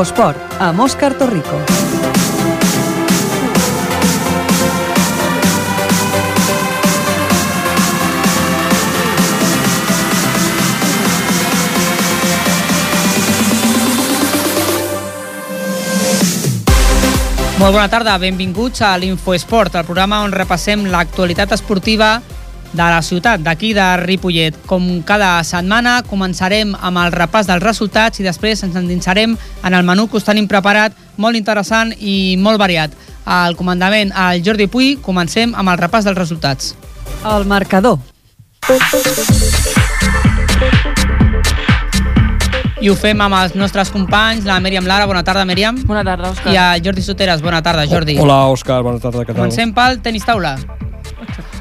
Infosport, amb Òscar Torrico. Molt bona tarda, benvinguts a l'Infoesport, el programa on repassem l'actualitat esportiva de la ciutat, d'aquí de Ripollet. Com cada setmana, començarem amb el repàs dels resultats i després ens endinsarem en el menú que us tenim preparat, molt interessant i molt variat. Al comandament, al Jordi Puy, comencem amb el repàs dels resultats. El marcador. I ho fem amb els nostres companys, la Mèriam Lara. Bona tarda, Mèriam. Bona tarda, Òscar. I a Jordi Soteres. Bona tarda, Jordi. Hola, Òscar, bona tarda, què tal? Comencem pel tenis taula.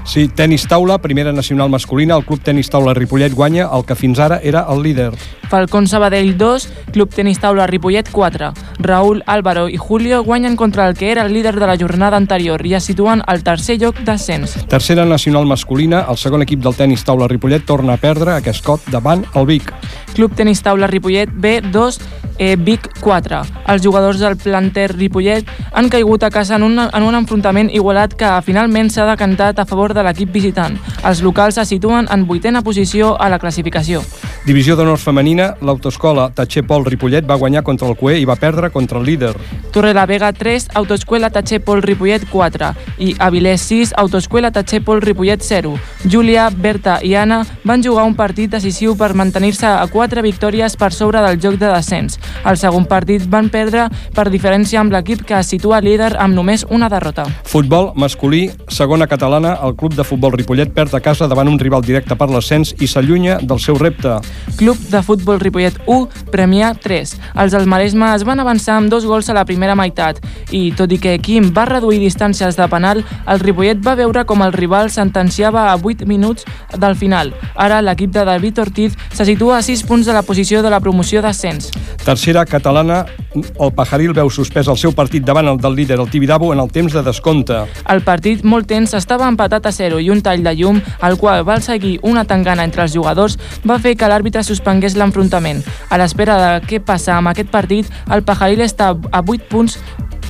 Sí, tenis taula, primera nacional masculina, el Club Tenis Taula Ripollet guanya el que fins ara era el líder. Falcón Sabadell 2, Club Tenis Taula Ripollet 4. Raúl, Álvaro i Julio guanyen contra el que era el líder de la jornada anterior i es situen al tercer lloc d'ascens. Tercera nacional masculina, el segon equip del tenis taula Ripollet torna a perdre aquest cop davant el Vic. Club Tenis Taula Ripollet B2, eh, Vic 4. Els jugadors del planter Ripollet han caigut a casa en un, en un enfrontament igualat que finalment s'ha decantat a favor de l'equip visitant. Els locals se situen en vuitena posició a la classificació. Divisió d'honor femenina, l'autoescola Tatxer Pol Ripollet va guanyar contra el Cué i va perdre contra el líder. Torre la Vega 3, Autoescuela Tatxer Pol Ripollet 4 i Avilés 6, Autoescuela Tatxer Pol Ripollet 0. Júlia, Berta i Anna van jugar un partit decisiu per mantenir-se a 4 victòries per sobre del joc de descens. El segon partit van perdre per diferència amb l'equip que es situa líder amb només una derrota. Futbol masculí, segona catalana, el club de futbol Ripollet perd a casa davant un rival directe per l'ascens i s'allunya del seu repte. Club de futbol Ripollet 1, Premià 3. Els del Maresme es van avançar amb dos gols a la primera meitat i, tot i que Quim va reduir distàncies de penal, el Ripollet va veure com el rival sentenciava a 8 minuts del final. Ara l'equip de David Ortiz se situa a 6 punts de la posició de la promoció d'ascens. Tercera catalana, el Pajaril veu suspès el seu partit davant el del líder, el Tibidabo, en el temps de descompte. El partit, molt tens, estava empatat a 0 i un tall de llum, al qual va seguir una tangana entre els jugadors, va fer que l'àrbitre suspengués l'enfrontament. A l'espera de què passa amb aquest partit, el Pajaril està a 8 punts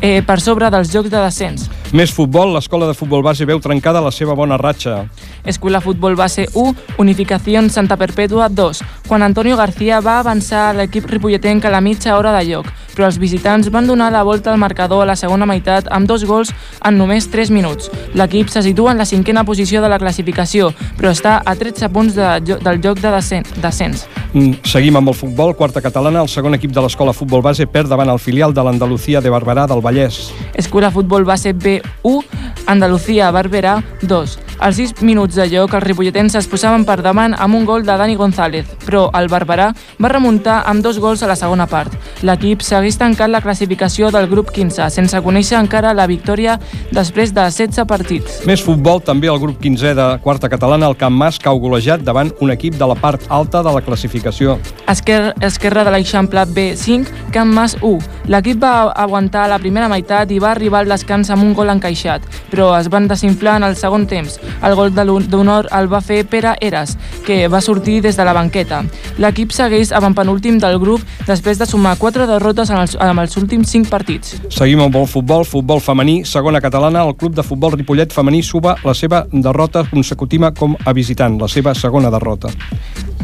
eh, per sobre dels jocs de descens. Més futbol, l'escola de futbol base veu trencada la seva bona ratxa. Escuela Futbol Base 1, Unificación Santa Perpètua 2, quan Antonio García va avançar a l'equip ripolletenc a la mitja hora de lloc, però els visitants van donar la volta al marcador a la segona meitat amb dos gols en només 3 minuts. L'equip se situa en la cinquena posició de la classificació, però està a 13 punts de, del joc de descens. Mm, Seguim amb el futbol, quarta catalana, el segon equip de l'escola futbol base perd davant el filial de l'Andalucía de Barberà del Vallès. Escuela Futbol Base B1, Andalucía Barberà 2. Als 6 minuts de lloc, els ripolletens es posaven per davant amb un gol de Dani González, però el Barberà va remuntar amb dos gols a la segona part. L'equip segueix tancant la classificació del grup 15, sense conèixer encara la victòria després de 16 partits. Més futbol, també el grup 15 de quarta catalana, el Camp Mas, cau golejat davant un equip de la part alta de la classificació. Esquerra, esquerra de l'Eixample B5, Camp Mas 1. L'equip va aguantar la primera meitat i va arribar al descans amb un gol encaixat, però es van desinflar en el segon temps. El gol d'honor el va fer Pere Eras, que va sortir des de la banqueta. L'equip segueix avantpenúltim del grup després de sumar quatre derrotes en els, en els últims cinc partits. Seguim amb el futbol, futbol femení, segona catalana, el club de futbol Ripollet femení suba la seva derrota consecutiva com a visitant, la seva segona derrota.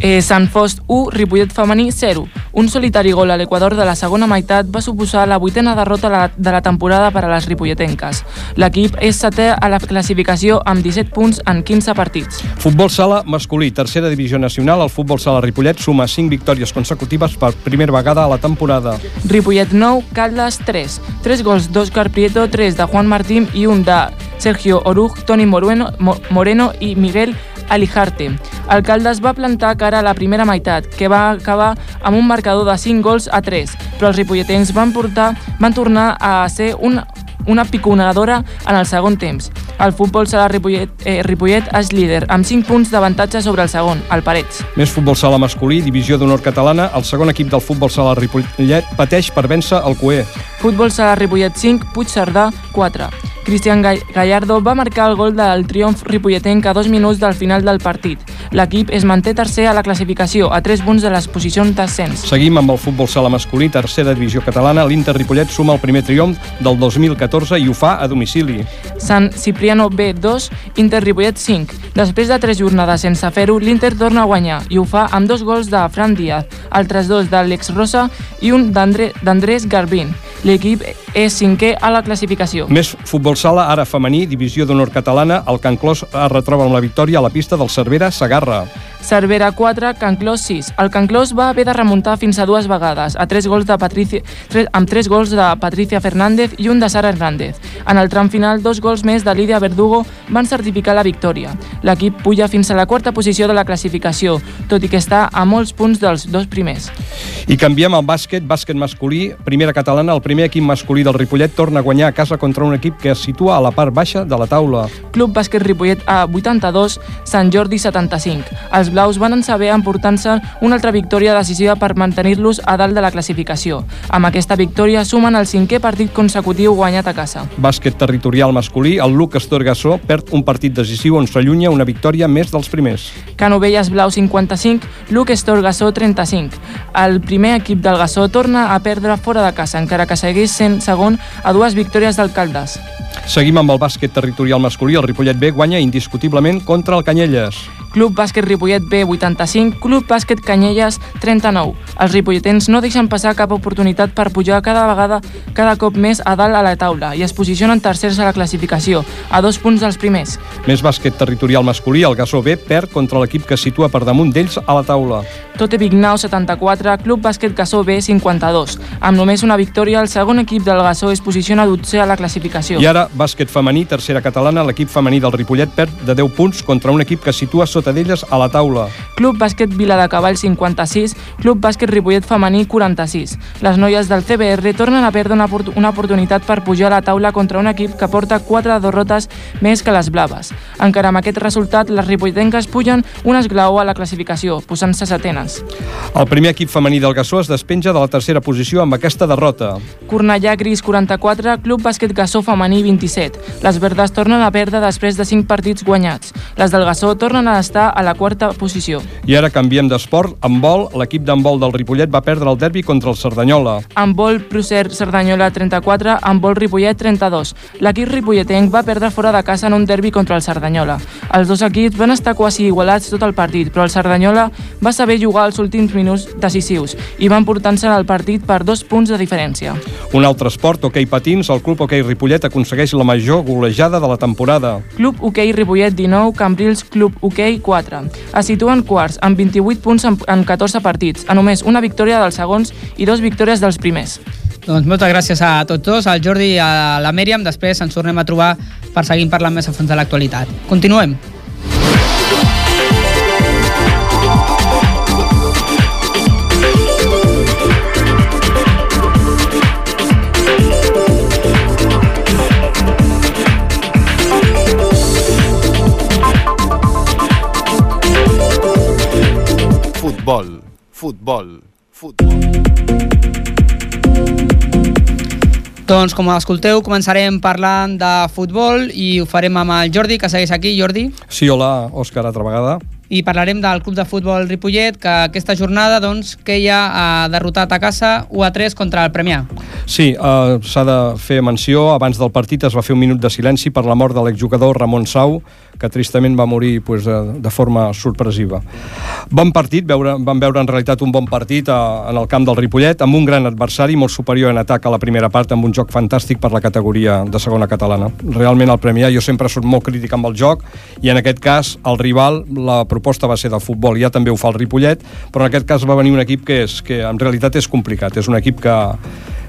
Eh, Sant Fost 1, Ripollet femení 0. Un solitari gol a l'Equador de la segona meitat va suposar la vuitena derrota de la temporada per a les ripolletenques. L'equip és setè a la classificació amb 17 punts en 15 partits. Futbol sala masculí, tercera divisió nacional, el futbol sala Ripollet suma 5 victòries consecutives per primera vegada a la temporada. Ripollet 9, Caldes 3. 3 gols d'Òscar Prieto, 3 de Juan Martín i un de Sergio Oruj, Toni Moreno, Mo- Moreno i Miguel Alijarte. El Caldes va plantar cara a la primera meitat, que va acabar amb un marcador de 5 gols a 3, però els ripolletens van, portar, van tornar a ser una, una piconadora en el segon temps. El futbol sala Ripollet, eh, Ripollet és líder, amb 5 punts d'avantatge sobre el segon, el Parets. Més futbol sala masculí, divisió d'honor catalana, el segon equip del futbol sala Ripollet pateix per vèncer el Coer. Futbol sala Ripollet 5, Puigcerdà 4. Cristian Gallardo va marcar el gol del triomf ripolletenc a dos minuts del final del partit. L'equip es manté tercer a la classificació, a 3 punts de les posicions d'ascens. Seguim amb el futbol sala masculí, tercera divisió catalana. L'Inter Ripollet suma el primer triomf del 2014 i ho fa a domicili. Sant Cipriano B 2, Inter Ripollet 5. Després de tres jornades sense fer-ho, l'Inter torna a guanyar i ho fa amb dos gols de Fran Díaz, altres dos d'Àlex Rosa i un d'Andrés Garbín. L'equip és cinquè a la classificació. Més futbol sala, ara femení, divisió d'honor catalana. El Can Clos es retroba amb la victòria a la pista del Cervera Sagarra. Cervera 4, Can Clos 6. El Can Clos va haver de remuntar fins a dues vegades, a tres gols de Patricia, tres, amb tres gols de Patricia Fernández i un de Sara Hernández. En el tram final, dos gols més de Lídia Verdugo van certificar la victòria. L'equip puja fins a la quarta posició de la classificació, tot i que està a molts punts dels dos primers. I canviem al bàsquet, bàsquet masculí, primera catalana, el primer equip masculí del Ripollet torna a guanyar a casa contra un equip que es situa a la part baixa de la taula. Club Bàsquet Ripollet A 82, Sant Jordi 75. Els blaus van saber emportant-se una altra victòria decisiva per mantenir-los a dalt de la classificació. Amb aquesta victòria sumen el cinquè partit consecutiu guanyat a casa. Bàsquet territorial masculí, el Luc Estorgassó perd un partit decisiu on s'allunya una victòria més dels primers. Canovelles Blau 55, Luc Estorgassó 35. El primer equip del Gassó torna a perdre fora de casa, encara que segueix sent segon a dues victòries d'alcaldes. Seguim amb el bàsquet territorial masculí. El Ripollet B guanya indiscutiblement contra el Canyelles. Club Bàsquet Ripollet B 85, Club Bàsquet Canyelles 39. Els ripolletens no deixen passar cap oportunitat per pujar cada vegada cada cop més a dalt a la taula i es posicionen tercers a la classificació, a dos punts dels primers. Més bàsquet territorial masculí, el Gassó B perd contra l'equip que situa per damunt d'ells a la taula. Tote Vignau 74, Club Bàsquet Gassó B 52. Amb només una victòria, el segon equip del Gassó es posiciona dotzè a la classificació. I ara, bàsquet femení, tercera catalana, l'equip femení del Ripollet perd de 10 punts contra un equip que situa sota d'elles a la taula. Club Bàsquet Vila de Cavall 56, Club Bàsquet Ripollet femení 46. Les noies del CBR tornen a perdre una, una oportunitat per pujar a la taula contra un equip que porta 4 derrotes més que les blaves. Encara amb aquest resultat, les ripolletenques pugen un esglaó a la classificació, posant-se setenes. El primer equip femení del Gassó es despenja de la tercera posició amb aquesta derrota. Cornellà Gris 44, Club Bàsquet Gassó femení 27. Les verdes tornen a perdre després de 5 partits guanyats. Les del Gassó tornen a estar a la quarta posició. I ara canviem d'esport. En vol, l'equip d'handbol del Ripollet va perdre el derbi contra el Cerdanyola. En vol, Pruser Cerdanyola 34, en vol Ripollet 32. L'equip ripolletenc va perdre fora de casa en un derbi contra el Cerdanyola. Els dos equips van estar quasi igualats tot el partit, però el Cerdanyola va saber jugar els últims minuts decisius i van portant-se el partit per dos punts de diferència. Un altre esport, hoquei patins, el Club Hoquei Ripollet aconsegueix la major golejada de la temporada. Club Hoquei Ripollet 19, Cambrils Club Hoquei 4. Es situen quarts, amb 28 punts en 14 partits, a només una victòria dels segons i dos victòries dels primers. Doncs moltes gràcies a tots dos, al Jordi i a la Mèriam. Després ens tornem a trobar per seguir parlant més a fons de l'actualitat. Continuem. Futbol, futbol, futbol. Doncs com escolteu, començarem parlant de futbol i ho farem amb el Jordi, que segueix aquí. Jordi. Sí, hola, Òscar, altra vegada. I parlarem del Club de Futbol Ripollet, que aquesta jornada doncs, que ja ha derrotat a casa 1 a 3 contra el Premià. Sí, eh, s'ha de fer menció. Abans del partit es va fer un minut de silenci per la mort de l'exjugador Ramon Sau, que tristament va morir pues, de, de forma sorpresiva. Bon partit, veure, vam veure en realitat un bon partit a, en el camp del Ripollet, amb un gran adversari, molt superior en atac a la primera part, amb un joc fantàstic per la categoria de segona catalana. Realment el Premià jo sempre soc molt crític amb el joc i en aquest cas el rival, la proposta va ser del futbol, ja també ho fa el Ripollet, però en aquest cas va venir un equip que, és, que en realitat és complicat, és un equip que,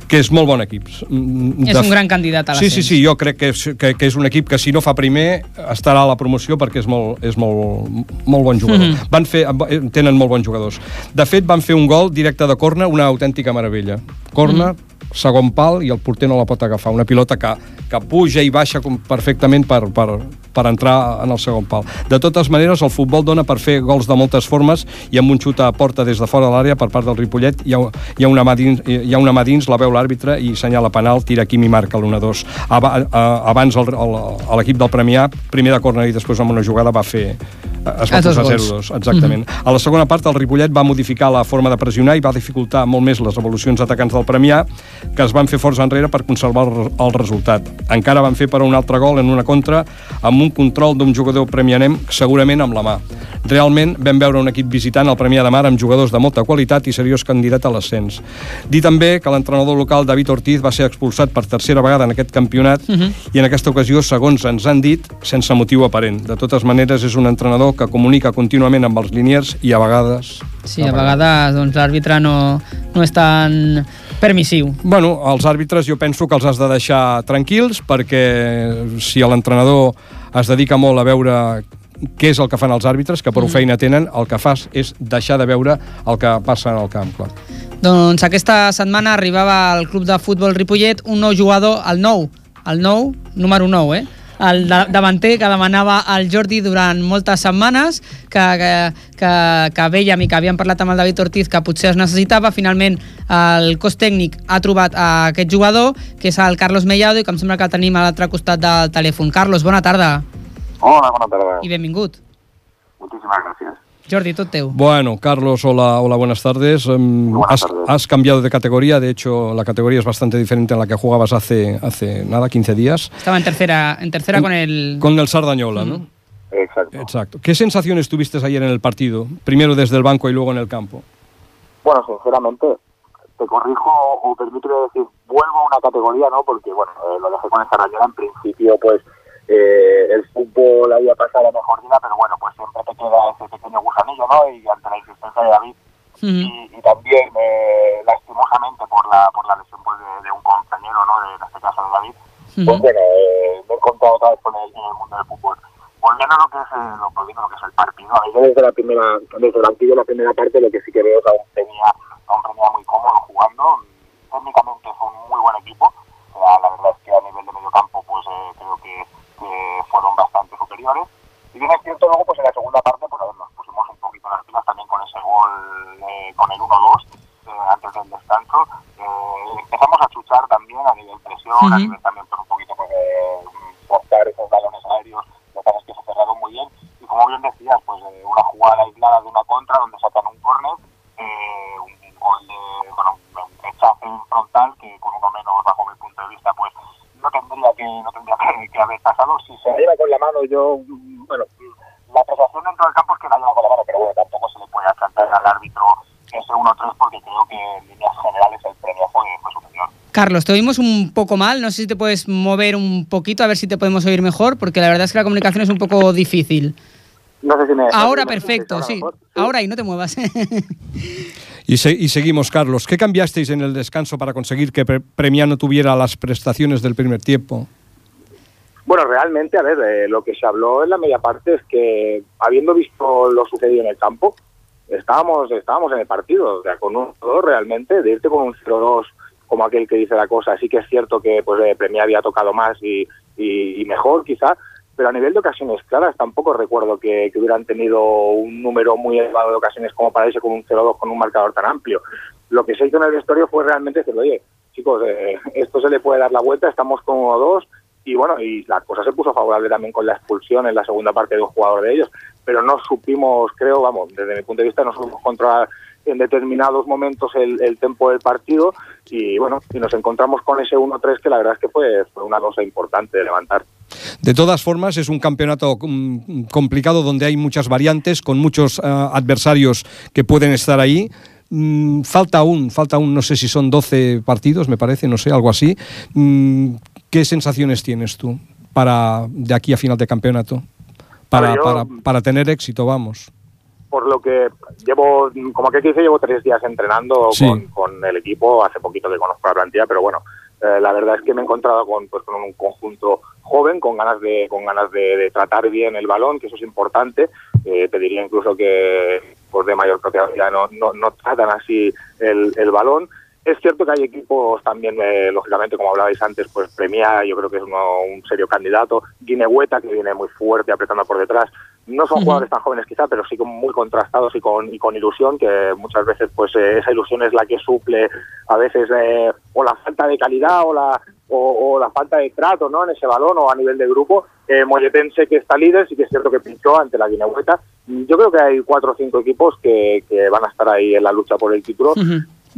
que és molt bon equip. De... És un gran candidat a l'ascens. Sí, sí, sí, jo crec que és, que, que és un equip que si no fa primer estarà a la promoció perquè és molt, és molt, molt bon jugador. Mm -hmm. van fer, tenen molt bons jugadors. De fet, van fer un gol directe de corna, una autèntica meravella. Corna, mm -hmm segon pal i el porter no la pot agafar. Una pilota que, que puja i baixa com perfectament per, per, per entrar en el segon pal. De totes maneres, el futbol dona per fer gols de moltes formes i amb un xut a porta des de fora de l'àrea per part del Ripollet hi ha, hi ha, una, mà dins, hi ha una mà dins, la veu l'àrbitre i senyala penal, tira Quim i marca l'1-2. Abans l'equip del Premià, primer de córner i després amb una jugada va fer es va posar 0-2, exactament. Mm -hmm. A la segona part, el Ripollet va modificar la forma de pressionar i va dificultar molt més les evolucions atacants del Premià, que es van fer forts enrere per conservar el resultat. Encara van fer per un altre gol en una contra amb un control d'un jugador premianem segurament amb la mà. Realment vam veure un equip visitant el Premià de Mar amb jugadors de molta qualitat i seriós candidat a l'ascens. Dir també que l'entrenador local David Ortiz va ser expulsat per tercera vegada en aquest campionat uh -huh. i en aquesta ocasió, segons ens han dit, sense motiu aparent. De totes maneres, és un entrenador que comunica contínuament amb els liniers i a vegades... Sí, a vegades doncs, l'àrbitre no, no és tan permissiu. Bueno, els àrbitres jo penso que els has de deixar tranquils perquè si l'entrenador es dedica molt a veure què és el que fan els àrbitres, que prou mm. feina tenen, el que fas és deixar de veure el que passa en el camp. Clar. Doncs aquesta setmana arribava al club de futbol Ripollet un nou jugador, el nou, el nou, número 9, eh? El davanter que demanava el Jordi durant moltes setmanes, que, que, que, que vèiem i que havíem parlat amb el David Ortiz que potser es necessitava. Finalment el cos tècnic ha trobat aquest jugador, que és el Carlos Mellado, i que em sembla que el tenim a l'altre costat del telèfon. Carlos, bona tarda. Hola, bona tarda. I benvingut. Muchísimas gracias. Jordi, tot teu. Bueno, Carlos, hola, hola buenas tardes. Buenas has, tardes. has, cambiado de categoría, de hecho la categoría es bastante diferente en la que jugabas hace, hace nada, 15 días. Estaba en tercera, en tercera en, con el... Con el Sardañola, mm. ¿no? Exacto. Exacto. ¿Qué sensaciones tuviste ayer en el partido? Primero desde el banco y luego en el campo. Bueno, sinceramente, te corrijo o permíteme decir, vuelvo a una categoría, ¿no? Porque, bueno, eh, lo dejé con el Sardañola en principio, pues eh, el fútbol había pasado a la mejor vida, pero bueno, pues siempre te queda ese pequeño gusanillo, ¿no? Y ante la existencia de David, uh -huh. y, y, también eh, lastimosamente por la por la lesión pues, de, de, un compañero, ¿no? De, en este caso de David, uh -huh. pues bueno, eh, me he encontrado otra vez con el, en el mundo del fútbol. Volviendo a lo que es el, lo, a lo que es el partido, yo desde la primera, desde el la primera parte lo que sí que veo es que aún tenía, aún tenía muy cómodo jugando, técnicamente es un muy buen equipo, o sea, la verdad es que a nivel de medio campo pues eh, creo que que fueron bastante superiores. Y bien es cierto, luego pues en la segunda parte pues a ver, nos pusimos un poquito las pilas también con ese gol, eh, con el 1-2 eh, antes del descanso. Eh, empezamos a chuchar también a uh -huh. también pues, un poquito pues, de cortar esos balones aéreos, lo que que se cerraron muy bien. Y como bien decías, pues una jugada aislada de una contra donde sacan un córner, un gol de, bueno, un rechace frontal que con uno menos bajo mi punto de vista pues no tendría que no tendría que, que haber pasado. Si se lleva con la mano, yo, bueno, la apreciación dentro del campo es que la lleva con la mano, pero bueno, tampoco se le puede achatar al árbitro ese 1-3 porque creo que en líneas generales el premio fue, fue superior. Carlos, te oímos un poco mal, no sé si te puedes mover un poquito a ver si te podemos oír mejor, porque la verdad es que la comunicación es un poco difícil. No sé si me... Ahora no sé si perfecto, sí. mejor, Ahora y no te muevas. Y, se, y, seguimos, Carlos. ¿Qué cambiasteis en el descanso para conseguir que pre Premiano tuviera las prestaciones del primer tiempo? Bueno, realmente, a ver, eh, lo que se habló en la media parte es que, habiendo visto lo sucedido en el campo, estábamos estábamos en el partido, o sea, con un 2 realmente, de irte con un 0-2 como aquel que dice la cosa. Sí que es cierto que pues eh, Premia había tocado más y, y, mejor, quizá, pero a nivel de ocasiones claras tampoco recuerdo que, que, hubieran tenido un número muy elevado de ocasiones como para irse con un 0-2 con un marcador tan amplio. Lo que se hizo en el vestuario fue realmente decir, oye, chicos, eh, esto se le puede dar la vuelta, estamos con 1-2 y bueno, y la cosa se puso favorable también con la expulsión en la segunda parte de un jugador de ellos, pero no supimos, creo, vamos, desde mi punto de vista, no supimos controlar en determinados momentos el, el tempo del partido y bueno, y nos encontramos con ese 1-3 que la verdad es que fue, fue una cosa importante de levantar. De todas formas, es un campeonato complicado donde hay muchas variantes, con muchos uh, adversarios que pueden estar ahí. Mm, falta aún, falta aún, no sé si son 12 partidos, me parece, no sé, algo así. Mm, ¿Qué sensaciones tienes tú para de aquí a final de campeonato? Para, yo, para, para tener éxito, vamos por lo que llevo, como que dice, llevo tres días entrenando sí. con, con, el equipo, hace poquito que conozco la plantilla, pero bueno, eh, la verdad es que me he encontrado con, pues, con un conjunto joven, con ganas de, con ganas de, de tratar bien el balón, que eso es importante, eh, te diría incluso que pues de mayor categoría no, no, no tratan así el, el balón, Es cierto que hay equipos también, eh, lógicamente, como hablabais antes, pues Premia, yo creo que es uno, un serio candidato. Guinehueta, que viene muy fuerte, apretando por detrás. No son jugadores tan jóvenes quizá, pero sí como muy contrastados y con, y con ilusión, que muchas veces pues eh, esa ilusión es la que suple a veces eh, o la falta de calidad o la, o, o la falta de trato ¿no? en ese balón o a nivel de grupo. Eh, Molletense, que está líder, sí que es cierto que pinchó ante la Guinehueta. Yo creo que hay cuatro o cinco equipos que, que van a estar ahí en la lucha por el título.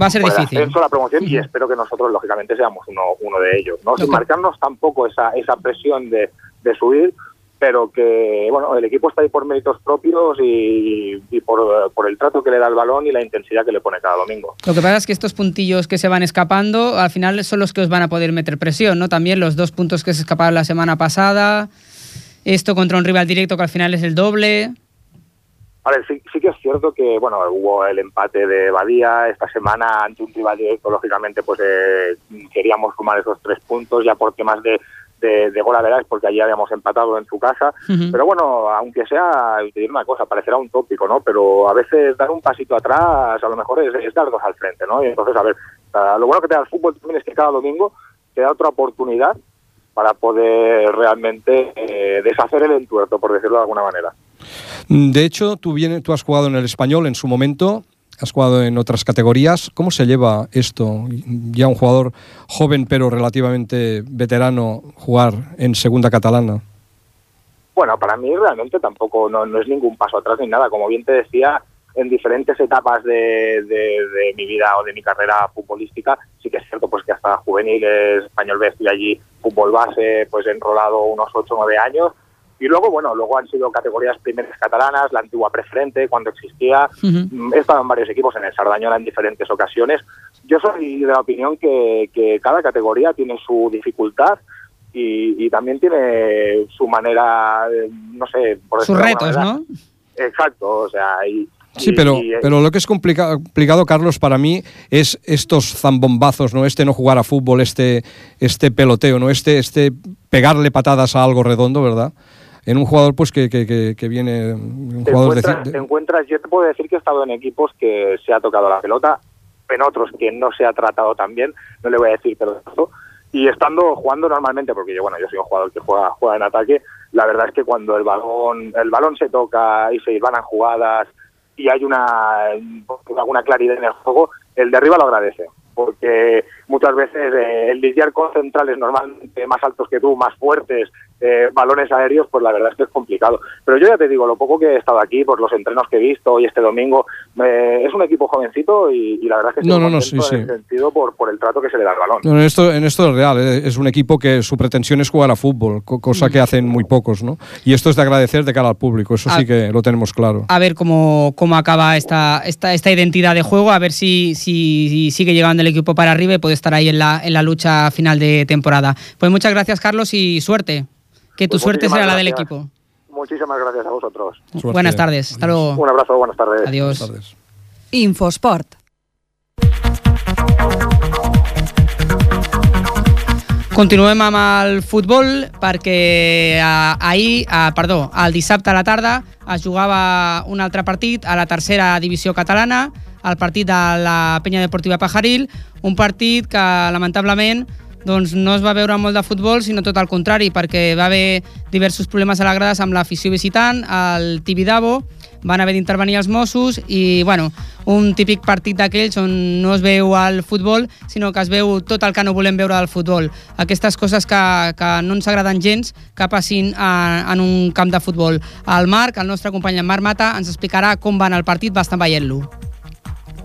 Va a ser difícil. ascenso, la promoción y espero que nosotros lógicamente seamos uno, uno de ellos, ¿no? Sin marcarnos tampoco esa, esa presión de, de subir, pero que bueno el equipo está ahí por méritos propios y, y por, por el trato que le da el balón y la intensidad que le pone cada domingo. Lo que pasa es que estos puntillos que se van escapando, al final son los que os van a poder meter presión, ¿no? También los dos puntos que se escaparon la semana pasada, esto contra un rival directo que al final es el doble. A ver, sí, sí que es cierto que bueno hubo el empate de Badía esta semana ante un rival directo, lógicamente pues eh, queríamos sumar esos tres puntos ya por temas de, de, de gol a veras, porque allí habíamos empatado en su casa. Pero bueno, aunque sea, te diré una cosa, parecerá un tópico, ¿no? Pero a veces dar un pasito atrás a lo mejor es, es dar dos al frente, ¿no? Y entonces, a ver, ah, lo bueno que te da el fútbol también es que cada domingo te da otra oportunidad para poder realmente eh, deshacer el entuerto, por decirlo de alguna manera. De hecho, tú, has jugado en el español en su momento, has jugado en otras categorías. ¿Cómo se lleva esto? Ya un jugador joven pero relativamente veterano jugar en segunda catalana. Bueno, para mí realmente tampoco no, no es ningún paso atrás ni nada. Como bien te decía, en diferentes etapas de, mi vida o de mi carrera futbolística, sí que es cierto pues que hasta juveniles, español B, estoy allí, fútbol base, pues enrolado unos 8 o 9 años. Y luego, bueno, luego han sido categorías primeras catalanas, la antigua preferente, cuando existía. Ujú. Mm, He estado en varios equipos, en el Sardañola en diferentes ocasiones. Yo soy de la opinión que, que cada categoría tiene su dificultad y, y también tiene su manera, eh, no sé, por Sus decirlo de retos, alguna ¿no? manera. Exacto, o sea, y, Sí, pero, eh, pero lo que es complica- complicado, Carlos, para mí es estos zambombazos, ¿no? Este no jugar a fútbol, este, este peloteo, ¿no? Este, este pegarle patadas a algo redondo, ¿verdad? En un jugador pues que, que, que, que viene... Un te, jugador encuentras, de- te encuentras- yo te puedo decir que he estado en equipos que se ha tocado la pelota, en otros que no se ha tratado tan bien, no le voy a decir pelotazo, y estando jugando normalmente, porque yo, bueno, yo soy un jugador que juega, juega en ataque, la verdad es que cuando el balón, el balón se toca y se van a jugadas y hay una alguna claridad en el juego, el de arriba lo agradece. Porque muchas veces eh, el lidiar con centrales normalmente más altos que tú, más fuertes, eh, balones aéreos, pues la verdad es que es complicado. Pero yo ya te digo, lo poco que he estado aquí, por los entrenos que he visto hoy este domingo, eh, es un equipo jovencito y, y la verdad es que No, estoy no, no, sí, en sí. sentido por, por el trato que se le da al balón. No, en, esto, en esto es real, ¿eh? es un equipo que su pretensión es jugar a fútbol, co- cosa que hacen muy pocos, ¿no? Y esto es de agradecer de cara al público, eso sí que lo tenemos claro. A ver cómo, cómo acaba esta, esta, esta identidad de juego, a ver si, si, si sigue llegando el equipo para arriba y puede estar ahí en la, en la lucha final de temporada. Pues muchas gracias, Carlos, y suerte. Que tu Pues suerte será la del gracias. equipo. Muchísimas gracias a vosotros. Suerte. Buenas tardes. Hasta luego. Un abrazo, buenas tardes. Adiós. Buenas tardes. Infosport. Continuem amb el futbol perquè ahir, eh, perdó, el dissabte a la tarda es jugava un altre partit a la tercera divisió catalana, el partit de la Penya Deportiva Pajaril, un partit que lamentablement doncs, no es va veure molt de futbol, sinó tot el contrari, perquè va haver diversos problemes a la grades amb l'afició visitant, el Tibidabo, van haver d'intervenir els Mossos i, bueno, un típic partit d'aquells on no es veu el futbol, sinó que es veu tot el que no volem veure del futbol. Aquestes coses que, que no ens agraden gens que passin a, en un camp de futbol. El Marc, el nostre company en Marc Mata, ens explicarà com va anar el partit, va estar veient-lo.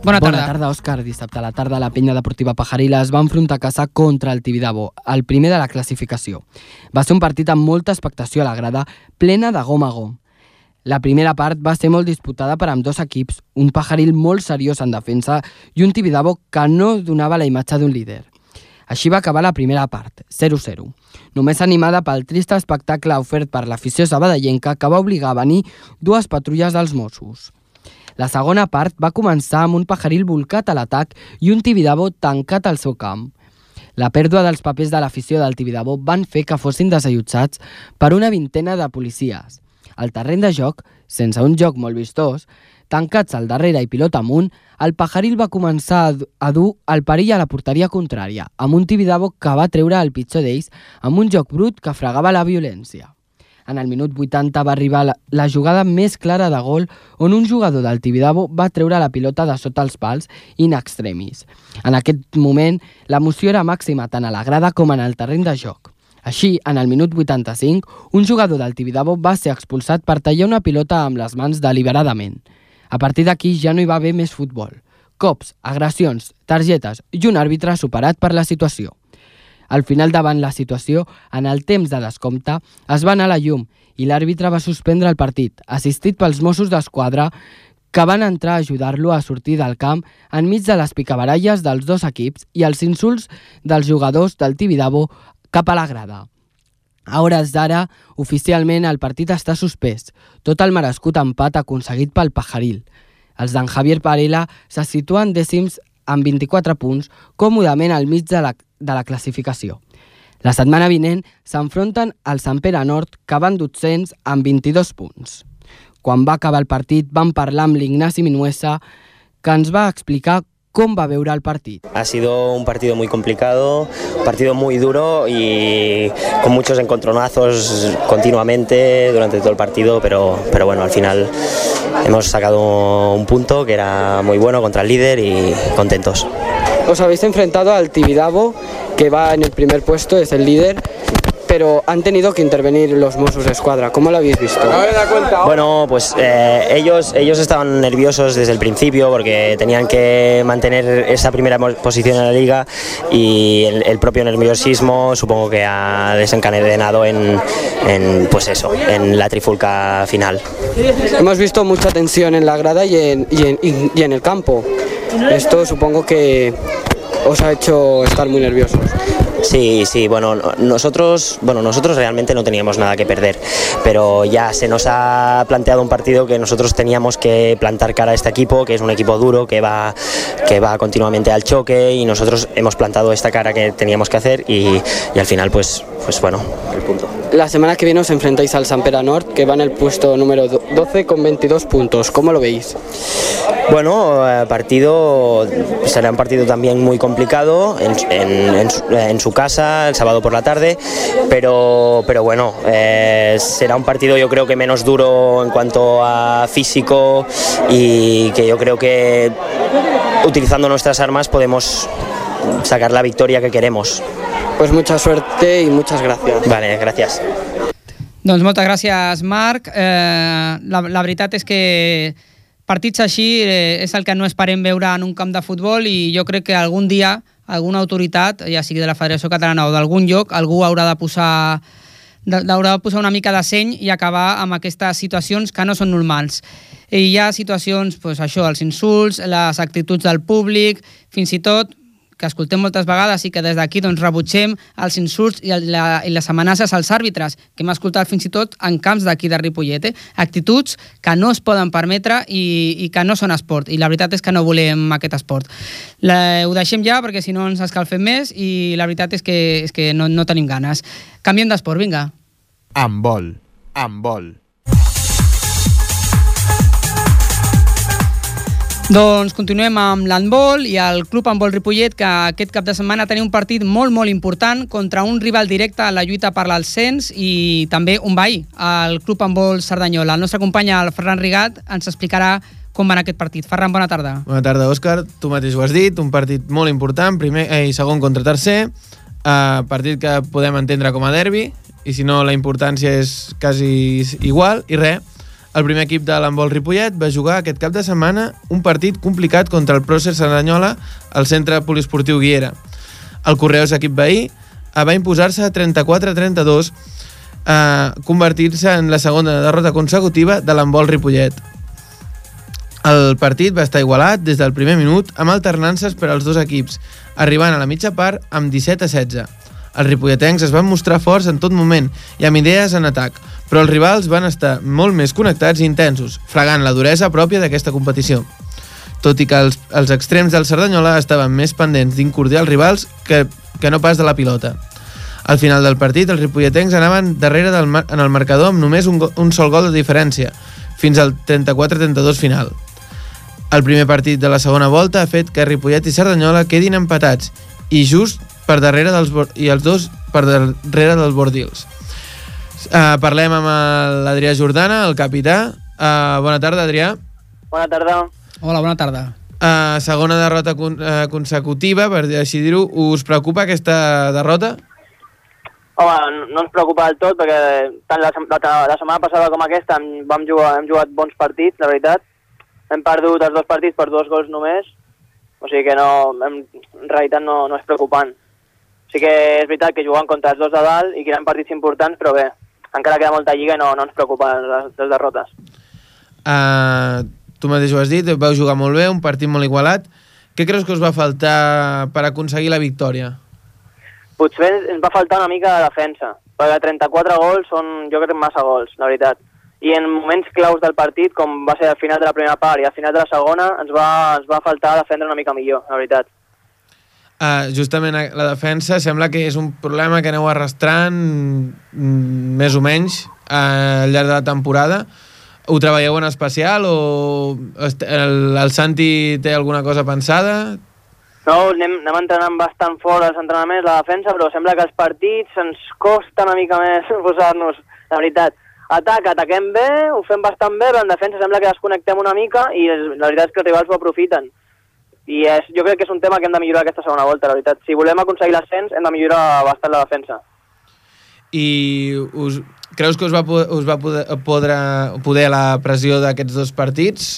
Bona tarda. Bona tarda, Òscar. Dissabte a la tarda la penya deportiva Pajaril es va enfrontar a casa contra el Tibidabo, el primer de la classificació. Va ser un partit amb molta expectació a la grada, plena de gom a gom. La primera part va ser molt disputada per amb dos equips, un Pajaril molt seriós en defensa i un Tibidabo que no donava la imatge d'un líder. Així va acabar la primera part, 0-0. Només animada pel trist espectacle ofert per l'afició sabadellenca que va obligar a venir dues patrulles dels Mossos. La segona part va començar amb un pajaril volcat a l'atac i un Tibidabo tancat al seu camp. La pèrdua dels papers de l'afició del Tibidabo van fer que fossin desallotjats per una vintena de policies. Al terreny de joc, sense un joc molt vistós, Tancats al darrere i pilota amunt, el Pajaril va començar a dur el perill a la porteria contrària, amb un Tibidabo que va treure el pitjor d'ells amb un joc brut que fregava la violència. En el minut 80 va arribar la, la jugada més clara de gol on un jugador del Tibidabo va treure la pilota de sota els pals in extremis. En aquest moment, l'emoció era màxima tant a la grada com en el terreny de joc. Així, en el minut 85, un jugador del Tibidabo va ser expulsat per tallar una pilota amb les mans deliberadament. A partir d'aquí ja no hi va haver més futbol. Cops, agressions, targetes i un àrbitre superat per la situació. Al final, davant la situació, en el temps de descompte, es va anar a la llum i l'àrbitre va suspendre el partit, assistit pels Mossos d'Esquadra que van entrar a ajudar-lo a sortir del camp enmig de les picabaralles dels dos equips i els insults dels jugadors del Tibidabo cap a la grada. A hores d'ara, oficialment el partit està suspès, tot el merescut empat aconseguit pel Pajaril. Els d'en Javier Parela se situen dècims amb 24 punts, còmodament al mig de la, de la classificació. La setmana vinent s'enfronten al Sant Pere Nord, que van dotzents amb 22 punts. Quan va acabar el partit vam parlar amb l'Ignasi Minuesa, que ens va explicar com va veure el partit. Ha sido un partido muy complicado, un partido muy duro y con muchos encontronazos continuamente durante todo el partido, pero, pero bueno, al final hemos sacado un punto que era muy bueno contra el líder y contentos. Os habéis enfrentado al Tibidabo, que va en el primer puesto, es el líder, pero han tenido que intervenir los Mossos de Escuadra. ¿Cómo lo habéis visto? Bueno, pues eh, ellos, ellos estaban nerviosos desde el principio porque tenían que mantener esa primera posición en la liga y el, el propio nerviosismo supongo que ha desencadenado en, en, pues eso, en la trifulca final. Hemos visto mucha tensión en la grada y en, y en- y- y en el campo. Esto supongo que os ha hecho estar muy nerviosos. Sí, sí, bueno, no- nosotros, bueno, nosotros realmente no teníamos nada que perder, pero ya se nos ha planteado un partido que nosotros teníamos que plantar cara a este equipo, que es un equipo duro, que va, que va continuamente al choque y nosotros hemos plantado esta cara que teníamos que hacer y, y al final, pues, pues bueno, el punto. La semana que viene os enfrentáis al San Pere Nord, que va en el puesto número do- 12 con 22 puntos. ¿Cómo lo veis? Bueno, eh, partido será un partido también muy complicado en, en- en su, en su casa el sábado por la tarde, pero, pero bueno, eh, será un partido yo creo que menos duro en cuanto a físico y que yo creo que utilizando nuestras armas podemos sacar la victoria que queremos. Pues mucha suerte y muchas gracias. Vale, gracias. Doncs moltes gràcies, Marc. Eh, la, la veritat és que partits així eh, és el que no esperem veure en un camp de futbol i jo crec que algun dia alguna autoritat, ja sigui de la Federació Catalana o d'algun lloc, algú haurà de posar haurà de posar una mica de seny i acabar amb aquestes situacions que no són normals. I hi ha situacions, doncs això, els insults, les actituds del públic, fins i tot que escoltem moltes vegades i que des d'aquí doncs, rebutgem els insults i, la, i les amenaces als àrbitres, que hem escoltat fins i tot en camps d'aquí de Ripollet. Eh? Actituds que no es poden permetre i, i que no són esport. I la veritat és que no volem aquest esport. La, ho deixem ja perquè si no ens escalfem més i la veritat és que, és que no, no tenim ganes. Canviem d'esport, vinga. Amb vol. Amb vol. Doncs continuem amb l'handbol i el Club Handbol Ripollet que aquest cap de setmana tenia un partit molt molt important contra un rival directe a la lluita per l'ascens i també un veí, el Club Handbol Cerdanyola. El nostre company, el Ferran Rigat, ens explicarà com va aquest partit. Ferran, bona tarda. Bona tarda, Òscar. Tu mateix ho has dit, un partit molt important, primer eh, i segon contra tercer, eh, partit que podem entendre com a derbi, i si no la importància és quasi igual, i res, el primer equip de l'handbol Ripollet va jugar aquest cap de setmana un partit complicat contra el Prócer Cerdanyola al centre poliesportiu Guiera. El Correus, equip veí, eh, va imposar-se 34-32, eh, convertir-se en la segona derrota consecutiva de l'handbol Ripollet. El partit va estar igualat des del primer minut amb alternances per als dos equips, arribant a la mitja part amb 17 a 16. Els ripolletens es van mostrar forts en tot moment i amb idees en atac, però els rivals van estar molt més connectats i intensos, fregant la duresa pròpia d'aquesta competició. Tot i que els, els extrems del Cerdanyola estaven més pendents d'incordiar els rivals que, que no pas de la pilota. Al final del partit, els ripolletens anaven darrere del en el marcador amb només un, un sol gol de diferència, fins al 34-32 final. El primer partit de la segona volta ha fet que Ripollet i Cerdanyola quedin empatats i just per darrere dels, i els dos per darrere dels Bordils. Uh, parlem amb l'Adrià Jordana, el capità. Uh, bona tarda, Adrià. Bona tarda. Hola, bona tarda. Uh, segona derrota con uh, consecutiva, per així dir-ho. Us preocupa aquesta derrota? Home, no- ens preocupa del tot perquè tant la, sem- la, la setmana passada com aquesta hem, vam jugar, hem jugat bons partits, la veritat. Hem perdut els dos partits per dos gols només, o sigui que no, en, en realitat no, no és preocupant. Sí que és veritat que juguen contra els dos de dalt i que eren partits importants, però bé, encara queda molta lliga i no, no ens preocupen les, les derrotes. Uh, tu mateix ho has dit, vau jugar molt bé, un partit molt igualat. Què creus que us va faltar per aconseguir la victòria? Potser ens va faltar una mica de defensa, perquè 34 gols són, jo crec, massa gols, la veritat. I en moments claus del partit, com va ser al final de la primera part i al final de la segona, ens va, ens va faltar defendre una mica millor, la veritat. Uh, justament la defensa sembla que és un problema que aneu arrastrant mm, més o menys uh, al llarg de la temporada. Ho treballeu en especial o el, el Santi té alguna cosa pensada? No, anem, anem entrenant bastant fort els entrenaments, la defensa, però sembla que els partits ens costa una mica més posar-nos, la veritat. Atac, ataquem bé, ho fem bastant bé, però en defensa sembla que desconnectem una mica i la veritat és que els rivals ho aprofiten. I és, jo crec que és un tema que hem de millorar aquesta segona volta, la veritat. Si volem aconseguir l'ascens, hem de millorar bastant la defensa. I us, creus que us va, us va poder, poder, poder la pressió d'aquests dos partits?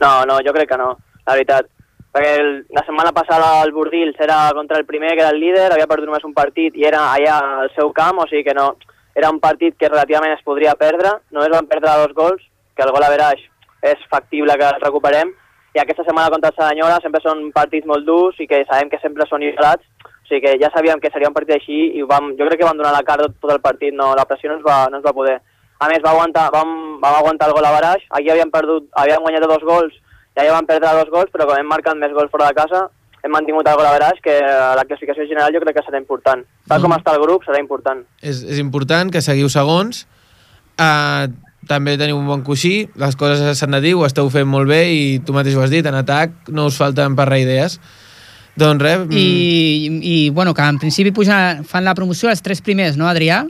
No, no, jo crec que no, la veritat. Perquè el, la setmana passada el Bordils era contra el primer, que era el líder, havia perdut només un partit i era allà al seu camp, o sigui que no, era un partit que relativament es podria perdre, només van perdre dos gols, que el gol a veraix és factible que el recuperem, i aquesta setmana contra el Sadanyola sempre són partits molt durs i que sabem que sempre són igualats, o sigui que ja sabíem que seria un partit així i vam, jo crec que vam donar la cara tot, tot el partit, no, la pressió no ens va, no ens va poder. A més, va aguantar, vam, vam aguantar el gol a baraix, aquí havíem perdut, havíem guanyat dos gols, ja ja vam perdre dos gols, però com hem marcat més gols fora de casa, hem mantingut el gol a baraix, que a la classificació general jo crec que serà important. Tal com està el grup, serà important. És, és important que seguiu segons. Uh, també teniu un bon coixí, les coses s'han de dir, ho esteu fent molt bé i tu mateix ho has dit, en atac no us falten per res idees. Doncs res, mm, I, i bueno, que en principi pugen, fan la promoció els tres primers, no, Adrià?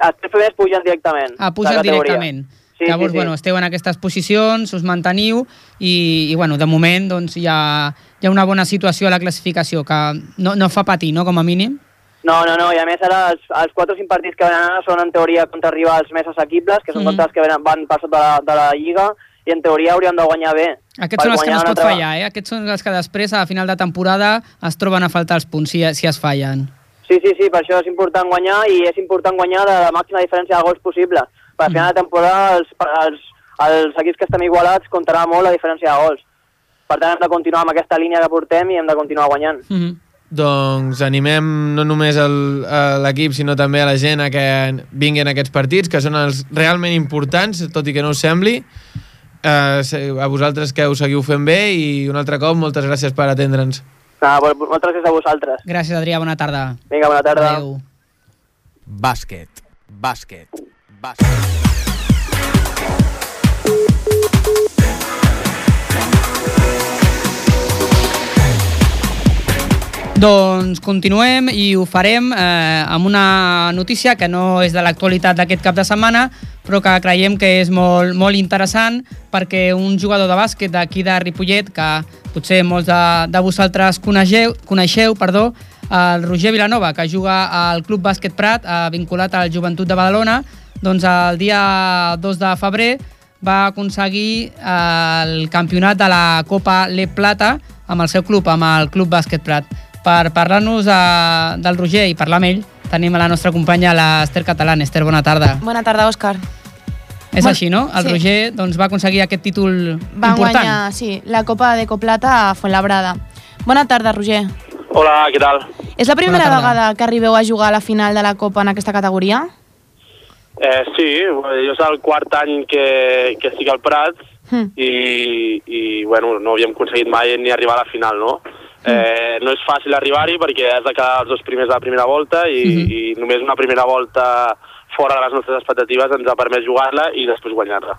Els tres primers pugen directament. Ah, pugen directament. Sí, Llavors, sí, sí. bueno, esteu en aquestes posicions, us manteniu i, i bueno, de moment doncs, hi, ha, hi ha una bona situació a la classificació que no, no fa patir, no?, com a mínim. No, no, no, i a més ara els, els 4 o 5 partits que venen ara són en teoria contra rivals més assequibles, que són Mhm. contra els que venen, van per sota de la, de la Lliga, i en teoria hauríem de guanyar bé. Aquests són els que no es pot altra- fallar, eh? Aquests són els que després, a final de temporada, es troben a faltar els punts si, si es fallen. Sí, sí, sí, per això és important guanyar i és important guanyar de la màxima diferència de gols possible. Per al final de temporada els, els, els equips que estem igualats comptarà molt la diferència de gols. Per tant, hem de continuar amb aquesta línia que portem i hem de continuar guanyant. Mm -hmm. Doncs animem no només el- a l'equip, sinó també a la gent a que vinguin aquests partits, que són els realment importants, tot i que no us sembli. Uh, a vosaltres que us seguiu fent bé i un altre cop moltes gràcies per atendre'ns. Ah, moltes gràcies a vosaltres. Gràcies, Adrià, bona tarda. Vinga, bona tarda. Adéu. Bàsquet. Bàsquet. Bàsquet. Doncs continuem i ho farem eh, amb una notícia que no és de l'actualitat d'aquest cap de setmana, però que creiem que és molt, molt interessant perquè un jugador de bàsquet d'aquí de Ripollet, que potser molts de, de vosaltres coneixeu, coneixeu perdó, el Roger Vilanova, que juga al Club Bàsquet Prat, eh, vinculat al Joventut de Badalona, doncs el dia 2 de febrer va aconseguir eh, el campionat de la Copa Le Plata amb el seu club, amb el Club Bàsquet Prat. Per parlar-nos eh, del Roger i parlar amb ell, tenim a la nostra companya, l'Ester Catalán. Ester, bona tarda. Bona tarda, Òscar. És Bon- així, no? El sí. Roger doncs, va aconseguir aquest títol Va important. guanyar, sí, la Copa de Coplata a Fuenlabrada. Bona tarda, Roger. Hola, què tal? És la primera vegada que arribeu a jugar a la final de la Copa en aquesta categoria? Eh, sí, jo és el quart any que, que estic al Prat Hm. i, i bueno, no havíem aconseguit mai ni arribar a la final, no? Eh, no és fàcil arribar-hi perquè has de quedar els dos primers de la primera volta i, Mhm. i només una primera volta fora de les nostres expectatives ens ha permès jugar-la i després guanyar-la.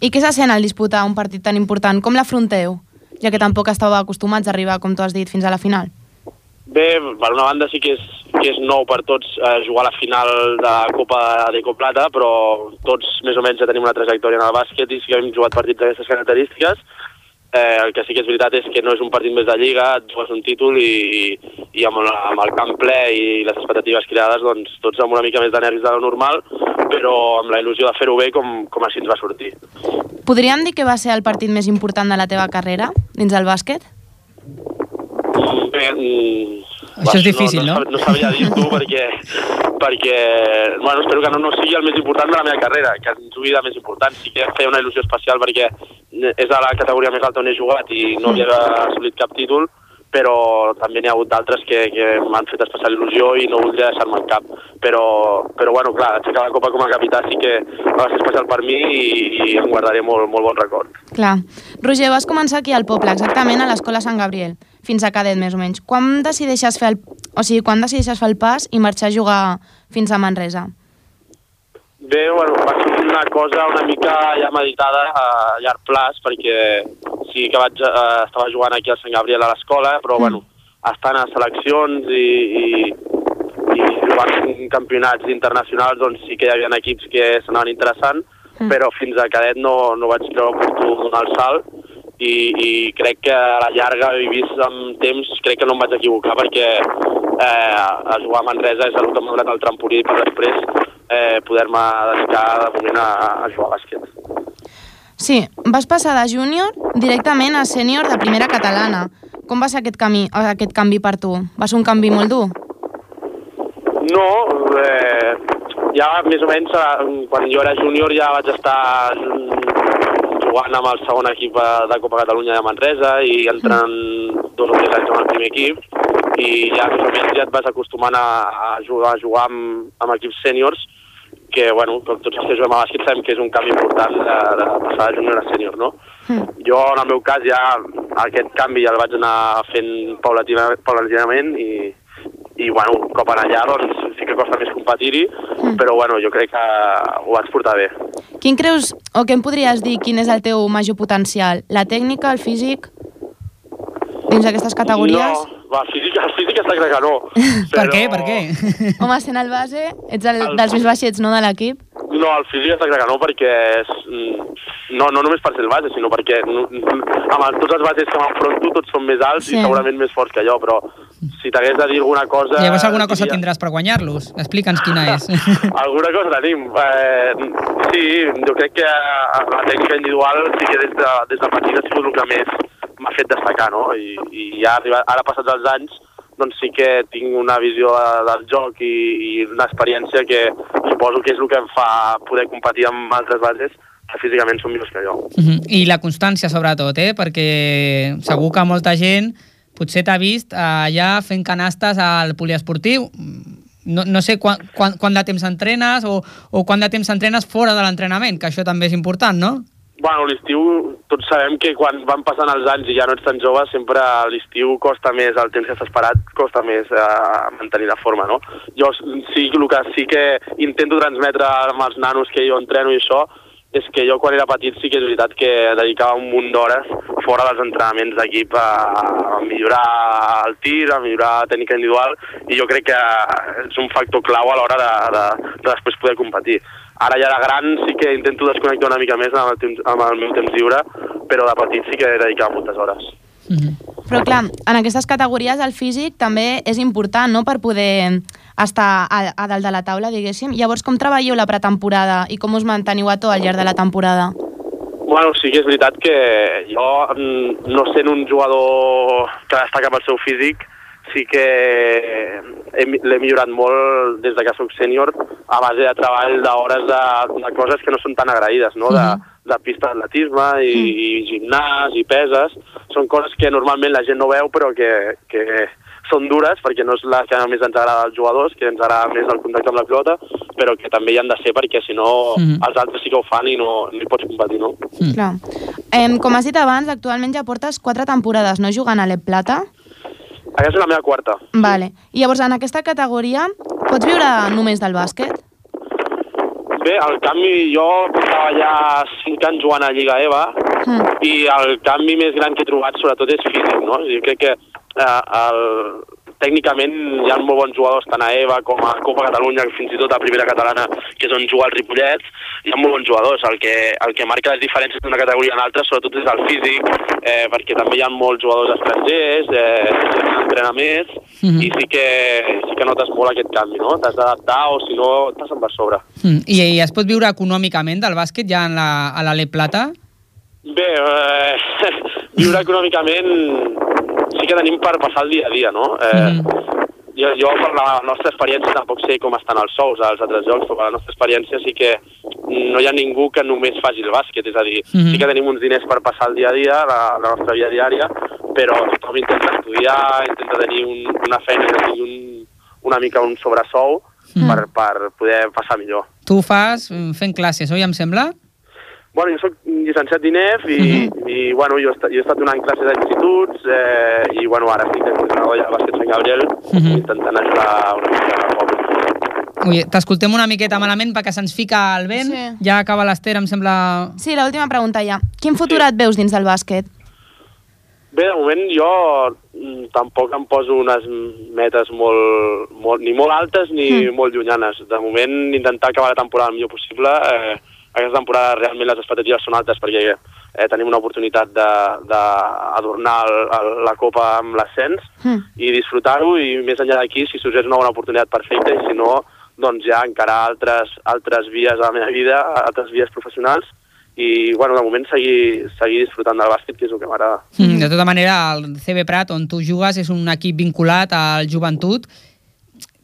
I què se sent al disputar un partit tan important? Com l'afronteu? ja que tampoc estàveu acostumats a arribar, com tu has dit, fins a la final? Bé, per una banda sí que és, que és nou per tots eh, jugar a la final de la Copa de Coplata, però tots més o menys ja tenim una trajectòria en el bàsquet i sí que hem jugat partits d'aquestes característiques. Eh, el que sí que és veritat és que no és un partit més de lliga, et jugues un títol i, i, amb, el, amb el camp ple i les expectatives creades, doncs tots amb una mica més de nervis de lo normal, però amb la il·lusió de fer-ho bé com, com així ens va sortir. Podríem dir que va ser el partit més important de la teva carrera dins del bàsquet? Bé, mm, Això és difícil, no? No, no, no sabria dir-t'ho perquè, perquè, bueno, espero que no, no sigui el més important de la meva carrera, que en jugui de més important. Sí que feia una il·lusió especial perquè és de la categoria més alta on he jugat i no havia assolit cap títol, però també n'hi ha hagut d'altres que, que m'han fet especial il·lusió i no voldria deixar-me al cap. Però, però bueno, clar, aixecar la Copa com a capità sí que va ser especial per mi i, i em guardaré molt, molt bon record. Clar. Roger, vas començar aquí al poble, exactament a l'escola Sant Gabriel, fins a cadet més o menys. Quan decideixes fer el, o sigui, quan decideixes fer el pas i marxar a jugar fins a Manresa? Bé, bueno, va ser una cosa una mica ja meditada a llarg plaç, perquè sí que vaig, eh, estava jugant aquí al Sant Gabriel a l'escola, però mm. bueno, estant a seleccions i, i, i jugant en campionats internacionals, doncs sí que hi havia equips que s'anaven interessant, mm. però fins a cadet no, no vaig creure oportú donar el salt, i, i crec que a la llarga he vist amb temps, crec que no em vaig equivocar perquè eh, a jugar a Manresa és el que m'ha donat el trampolí per després eh, poder-me dedicar de moment a, a jugar a bàsquet. Sí, vas passar de júnior directament a sènior de primera catalana. Com va ser aquest, camí, aquest canvi per tu? Va ser un canvi molt dur? No, eh, ja més o menys eh, quan jo era júnior ja vaig estar jugant amb el segon equip de Copa Catalunya de Manresa i entrant dos o tres anys amb el primer equip i ja més o menys ja et vas acostumant a, a jugar, a jugar amb, amb equips sèniors que, bueno, com tots els que juguem a bàsquet sabem que és un canvi important de, de passar de júnior a sènior, no? Mm. Jo, en el meu cas, ja aquest canvi ja el vaig anar fent paulatina, paulatinament i, i, bueno, un cop anar allà, doncs sí que costa més competir-hi, mm. però, bueno, jo crec que ho vaig portar bé. Quin creus, o què em podries dir, quin és el teu major potencial? La tècnica, el físic, dins d'aquestes categories? No, va, físic, el físic està clar que no. Però... Per què, per què? Home, sent el base, ets el, el... dels més baixets, no, de l'equip? No, el físic està clar que no, perquè és, no, no només per ser el base, sinó perquè no, amb tots els bases que m'enfronto tots són més alts sí. i segurament més forts que jo, però si t'hagués de dir alguna cosa... Llavors alguna cosa diria... tindràs per guanyar-los. Explica'ns quina és. alguna cosa tenim. Eh, sí, jo crec que la tècnica individual sí que des de, des de petit ha sigut el que més m'ha fet destacar, no? I, i ja arribat, ara passats els anys doncs sí que tinc una visió del joc i, i una experiència que suposo que és el que em fa poder competir amb altres bases que físicament són millors que jo. Uh -huh. I la constància, sobretot, eh? perquè segur que molta gent potser t'ha vist allà fent canastes al poliesportiu. No, no sé quan, quan, quant de temps entrenes o, o quant de temps entrenes fora de l'entrenament, que això també és important, no? Bueno, l'estiu, tots sabem que quan van passant els anys i ja no ets tan jove, sempre l'estiu costa més, el temps que estàs parat costa més eh, mantenir la forma, no? Jo sí, el que sí que intento transmetre amb els nanos que jo entreno i això, és que jo quan era petit sí que és veritat que dedicava un munt d'hores fora dels entrenaments d'equip a, a millorar el tir, a millorar la tècnica individual i jo crec que és un factor clau a l'hora de, de, de després poder competir. Ara ja de gran sí que intento desconnectar una mica més amb el, temps, amb el meu temps lliure, però de petit sí que dedicava moltes hores. Mm -hmm. Però clar, en aquestes categories el físic també és important no? per poder estar a, a dalt de la taula, diguéssim. Llavors, com treballeu la pretemporada i com us manteniu a to al llarg de la temporada? Bueno, sí que és veritat que jo, mm, no sent un jugador que destaca pel seu físic, sí que l'he millorat molt des de que soc sènior a base de treball d'hores de, de coses que no són tan agraïdes, no? de, mhm. de pista d'atletisme i, i gimnàs i peses. Són coses que normalment la gent no veu però que, que són dures perquè no és la que més ens agrada als jugadors, que ens agrada més el contacte amb la pilota, però que també hi han de ser perquè si no mm. els altres sí que ho fan i no, no hi pots competir, no? Mm. Clar. Eh, com has dit abans, actualment ja portes quatre temporades no jugant a l'Ep Plata. Aquesta és la meva quarta. Vale. I llavors, en aquesta categoria, pots viure només del bàsquet? Bé, al canvi, jo portava ja 5 anys jugant a Lliga EVA Mm. i el canvi més gran que he trobat sobretot és físic, no? Jo crec que eh, el, tècnicament hi ha molt bons jugadors tant a EVA com a Copa Catalunya, fins i tot a Primera Catalana, que és on juga el Ripollet, hi ha molt bons jugadors. El que, el que marca les diferències d'una categoria a l'altra sobretot és el físic, eh, perquè també hi ha molts jugadors estrangers, eh, que s'entrena més, Mhm. i sí que, sí que notes molt aquest canvi, no? T'has d'adaptar o si no passen per sobre. Mm. I, I es pot viure econòmicament del bàsquet ja en la, a l'Ale Plata? Bé, eh, viure econòmicament sí que tenim per passar el dia a dia, no? Eh, jo, jo, per la nostra experiència, tampoc sé com estan els sous als altres jocs, però per la nostra experiència sí que no hi ha ningú que només faci el bàsquet, és a dir, Mhm. sí que tenim uns diners per passar el dia a dia, la, la nostra vida diària, però tothom intenta estudiar, intenta tenir un, una feina que tingui un, una mica un sobresou Mhm. per, per poder passar millor. Tu ho fas mm, fent classes, oi, em sembla? Bueno, jo soc llicenciat d'INEF i, i bueno, jo, he estat, jo he estat donant classes a instituts eh, i bueno, ara estic coordinador ja al bàsquet Sant Gabriel Mhm. intentant ajudar una mica al poble. Ui, T'escoltem una miqueta malament perquè se'ns fica el vent. Sí. Ja acaba l'Ester, em sembla... Sí, l'última pregunta ja. Quin futur et veus dins del bàsquet? Bé, de moment jo mm, tampoc em poso unes metes molt, molt ni molt altes ni Mm. mm. molt llunyanes. De moment intentar acabar la temporada el millor possible. Eh, aquesta temporada realment les expectatives són altes perquè eh, tenim una oportunitat d'adornar la Copa amb l'ascens Mm. i disfrutar-ho i més enllà d'aquí, si sorgeix una bona oportunitat perfecta i si no, doncs ja encarar altres, altres vies a la meva vida, altres vies professionals i, bueno, de moment seguir, seguir disfrutant del bàsquet, que és el que m'agrada. Mm. De tota manera, el CB Prat, on tu jugues, és un equip vinculat al joventut.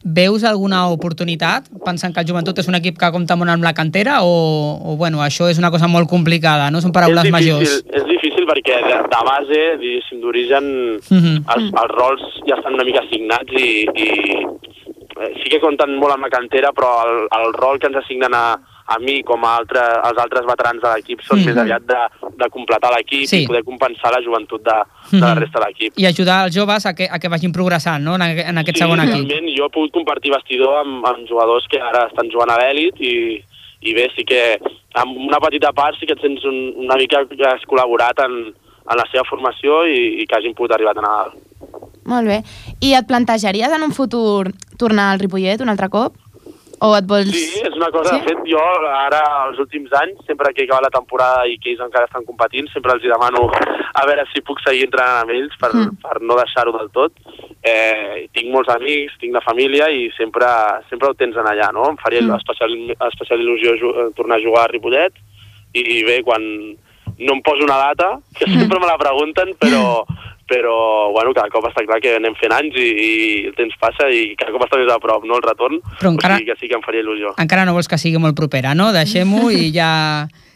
Veus alguna oportunitat, pensant que el joventut és un equip que compta molt amb la cantera, o, o bueno, això és una cosa molt complicada, no? Són paraules és difícil, majors. És difícil perquè de, de base, diguéssim, d'origen, Mhm. els, els rols ja estan una mica assignats i, i eh, sí que compten molt amb la cantera, però el, el rol que ens assignen a, a mi com a altre, als altres veterans de l'equip són Mhm. més aviat de, de completar l'equip Sí. i poder compensar la joventut de, de la Mhm. resta de l'equip. I ajudar els joves a que, a que vagin progressant no? en, en aquest segon equip. realment jo he pogut compartir vestidor amb, amb jugadors que ara estan jugant a l'èlit i, i bé, sí que amb una petita part sí que et sents un, una mica que has col·laborat en, en la seva formació i, i que hagin pogut arribar tan a dalt. Molt bé. I et plantejaries en un futur tornar al Ripollet un altre cop? O et vols... Sí, és una cosa, Sí? de fet, jo ara, els últims anys, sempre que acaba la temporada i que ells encara estan competint, sempre els demano a veure si puc seguir entrenant amb ells per, Mm. per no deixar-ho del tot. Eh, tinc molts amics, tinc la família i sempre, sempre ho tens en allà, no? Em faria Mm. especial, especial il·lusió tornar a jugar a Ripollet i, i bé, quan no em poso una data, que sempre me la pregunten, però, però bueno, cada cop està clar que anem fent anys i, i el temps passa i cada cop està més a prop, no?, el retorn. Però encara- O sigui que sí que em faria il·lusió. Encara no vols que sigui molt propera, no? Deixem-ho i ja,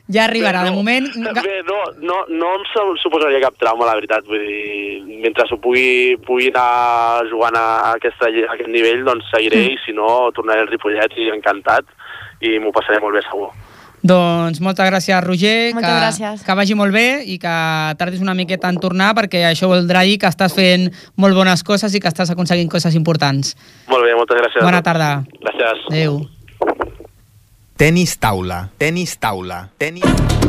ja arribarà. De moment... Bé, no, no, no em su- suposaria cap trauma, la veritat. Vull dir, mentre ho pugui, pugui anar jugant a, aquesta, a aquest nivell, doncs seguiré, Mm. i si no, tornaré al Ripollet i encantat, i m'ho passaré molt bé segur. Doncs moltes gràcies, Roger. Moltes que, gràcies. Que vagi molt bé i que tardis una miqueta en tornar perquè això voldrà dir que estàs fent molt bones coses i que estàs aconseguint coses importants. Molt bé, moltes gràcies. Bona tarda. Gràcies. Adéu. Tenis taula. Tenis taula. Tenis...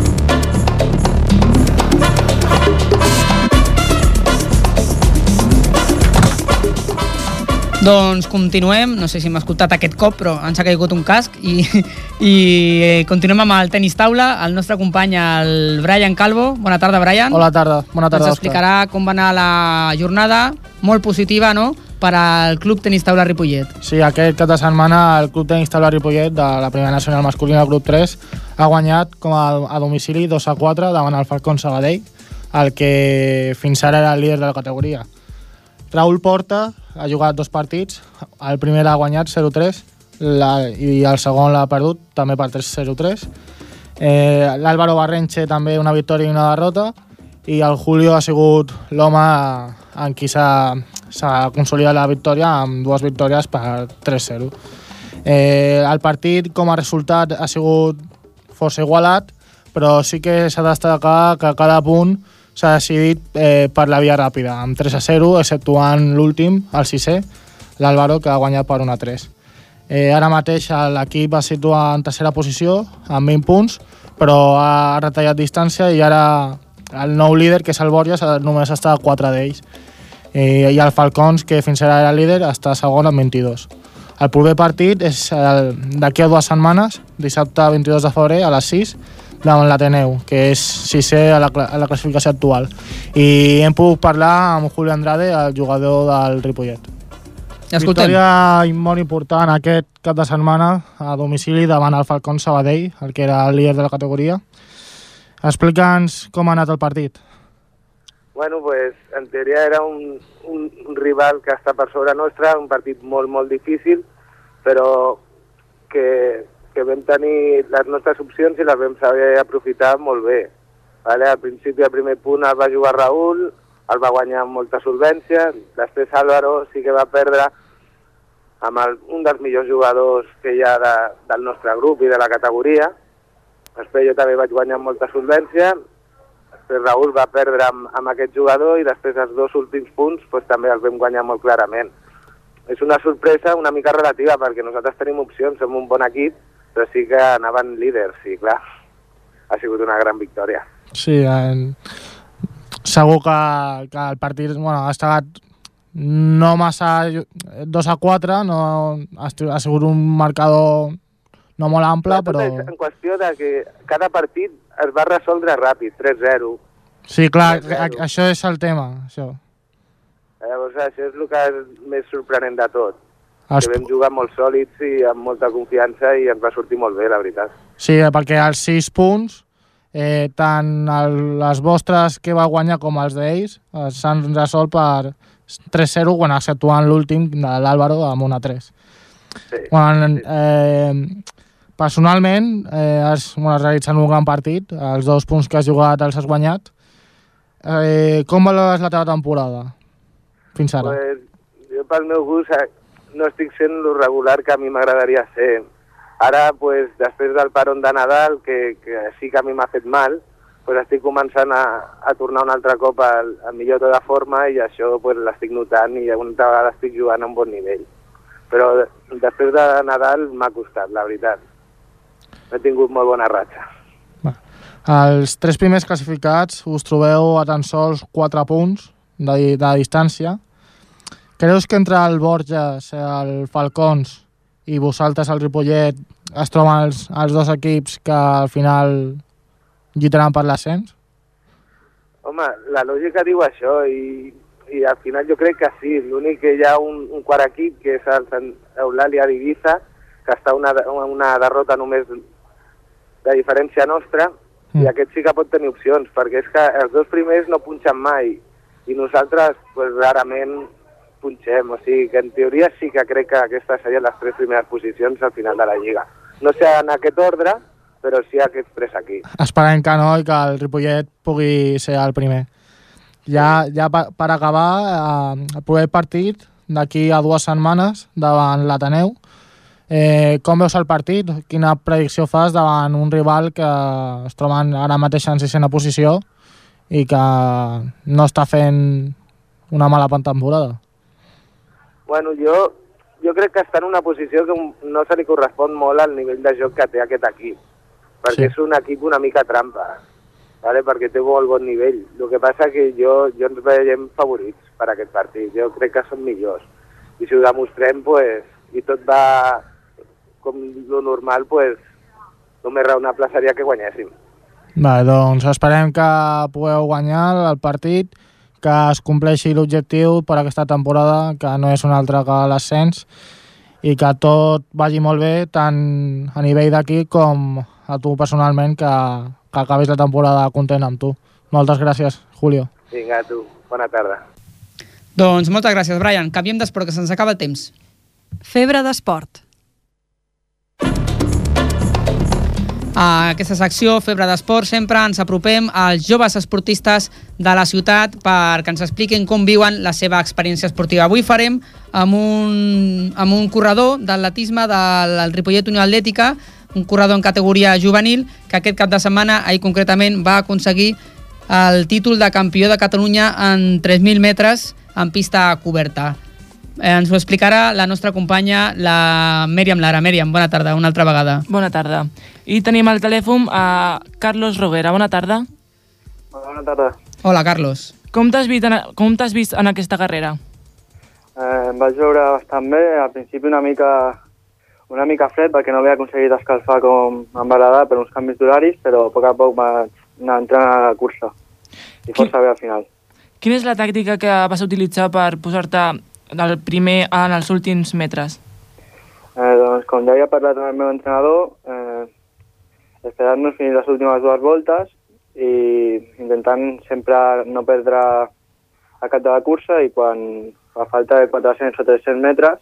Doncs continuem, no sé si m'ha escoltat aquest cop, però ens ha caigut un casc i, i eh, continuem amb el tenis taula, el nostre company, el Brian Calvo. Bona tarda, Brian. Hola tarda, bona tarda, Ens explicarà com va anar la jornada, molt positiva, no?, per al Club Tenis Taula Ripollet. Sí, aquest cap de setmana el Club Tenis Taula Ripollet de la Primera Nacional Masculina Grup 3 ha guanyat com a, a domicili 2 a 4 davant el Falcón Sabadell, el que fins ara era el líder de la categoria. Raül Porta ha jugat dos partits, el primer l'ha guanyat 0-3 la- i el segon l'ha perdut també per 3-0-3. Eh, L'Àlvaro Barrenche també una victòria i una derrota i el Julio ha sigut l'home en qui s'ha consolidat la victòria amb dues victòries per 3-0. Eh, el partit com a resultat ha sigut força igualat, però sí que s'ha de destacar que cada punt s'ha decidit eh, per la via ràpida, amb 3 a 0, exceptuant l'últim, el sisè, l'Àlvaro, que ha guanyat per 1 a 3. Eh, ara mateix l'equip es situa en tercera posició, amb 20 punts, però ha retallat distància i ara el nou líder, que és el Borges, eh, només està a 4 d'ells. Eh, I el Falcons, que fins ara era líder, està segon amb 22. El proper partit és d'aquí a dues setmanes, dissabte 22 de febrer, a les 6, davant l'Ateneu, que és sisè a la, a la classificació actual. I hem pogut parlar amb Julio Andrade, el jugador del Ripollet. Escoltem. Victòria molt important aquest cap de setmana a domicili davant el Falcón Sabadell, el que era el líder de la categoria. Explica'ns com ha anat el partit. Bueno, pues en teoria era un, un, un rival que està per sobre nostra, un partit molt, molt difícil, però que, que vam tenir les nostres opcions i les vam saber aprofitar molt bé. Vale? Al principi, el primer punt el va jugar Raül, el va guanyar amb molta solvència, després Álvaro sí que va perdre amb el, un dels millors jugadors que hi ha de, del nostre grup i de la categoria. Després jo també vaig guanyar amb molta solvència, després Raül va perdre amb, amb aquest jugador i després els dos últims punts pues, també els vam guanyar molt clarament. És una sorpresa una mica relativa perquè nosaltres tenim opcions, som un bon equip, però sí que anaven líders i clar, ha sigut una gran victòria. Sí, en... segur que, que el partit bueno, ha estat no massa 2 a 4, no, ha sigut un marcador no molt ample, Tot però... és en qüestió de que cada partit es va resoldre ràpid, 3-0. Sí, clar, això és el tema. Això. Llavors això és el que és més sorprenent de tot. Els- Que vam jugar molt sòlids i amb molta confiança i ens va sortir molt bé, la veritat. Sí, perquè els 6 punts, eh, tant el, les vostres que va guanyar com els d'ells, s'han resolt per 3-0, bueno, exceptuant l'últim de l'Àlvaro amb una 3. Sí. Bueno, eh, personalment, eh, has, bueno, has realitzat un gran partit, els dos punts que has jugat els has guanyat. Eh, com valores la teva temporada fins ara? Pues, jo pel meu gust eh, no estic sent lo regular que a mi m'agradaria ser. Ara, pues, després del paron de Nadal, que, que sí que a mi m'ha fet mal, pues, estic començant a, a tornar un altre cop al, al millor de forma i això pues, l'estic notant i una altra vegada estic jugant a un bon nivell. Però de- després de Nadal m'ha costat, la veritat. He tingut molt bona ratxa. Els tres primers classificats us trobeu a tan sols 4 punts de, de distància. Creus que entre el Borges, el Falcons i vosaltres, el Ripollet, es troben els, els dos equips que al final lluitaran per l'ascens? Home, la lògica diu això i, i al final jo crec que sí. L'únic que hi ha un, un quart equip, que és el Sant Eulàlia d'Ibiza, que està una, una derrota només de diferència nostra, Mm. i aquest sí que pot tenir opcions, perquè és que els dos primers no punxen mai, i nosaltres pues, rarament punxem. O sigui que en teoria sí que crec que aquestes serien les tres primeres posicions al final de la Lliga. No sé en aquest ordre, però sí aquests tres aquí. Esperem que no i que el Ripollet pugui ser el primer. Ja, ja per, per acabar, eh, el proper partit d'aquí a dues setmanes davant l'Ateneu. Eh, com veus el partit? Quina predicció fas davant un rival que es troba ara mateix en sisena posició i que no està fent una mala temporada? Bueno, jo, jo crec que està en una posició que no se li correspon molt al nivell de joc que té aquest equip, perquè Sí. és un equip una mica trampa, vale? perquè té molt bon nivell. El que passa que jo, jo ens veiem favorits per aquest partit, jo crec que són millors. I si ho demostrem, pues, i tot va com lo normal, pues, el més raonable seria que guanyéssim. Vale, doncs esperem que pugueu guanyar el partit, que es compleixi l'objectiu per aquesta temporada, que no és un altre que l'ascens, i que tot vagi molt bé, tant a nivell d'aquí com a tu personalment, que, que acabis la temporada content amb tu. Moltes gràcies, Julio. Vinga, a tu. Bona tarda. Doncs moltes gràcies, Brian. Canviem d'esport, que se'ns acaba el temps. Febre d'esport. A aquesta secció, Febre d'Esport, sempre ens apropem als joves esportistes de la ciutat perquè ens expliquin com viuen la seva experiència esportiva. Avui farem amb un, amb un corredor d'atletisme del Ripollet Unió Atlètica, un corredor en categoria juvenil, que aquest cap de setmana, ahir concretament, va aconseguir el títol de campió de Catalunya en 3.000 metres en pista coberta. Eh, ens ho explicarà la nostra companya, la Mèriam Lara. Mèriam, bona tarda, una altra vegada. Bona tarda. I tenim al telèfon a Carlos Roguera. Bona tarda. Bona tarda. Hola, Carlos. Com t'has vist, en, com t'has vist en aquesta carrera? Eh, em vaig veure bastant bé, al principi una mica una mica fred perquè no havia aconseguit escalfar com m'agradava per uns canvis d'horaris, però a poc a poc vaig anar entrant a la cursa i força bé al final. Quina és la tàctica que vas utilitzar per posar-te el primer en els últims metres? Eh, doncs com ja havia parlat amb el meu entrenador, eh, esperar-nos fins les últimes dues voltes i intentant sempre no perdre a cap de la cursa i quan a falta de 400 o 300 metres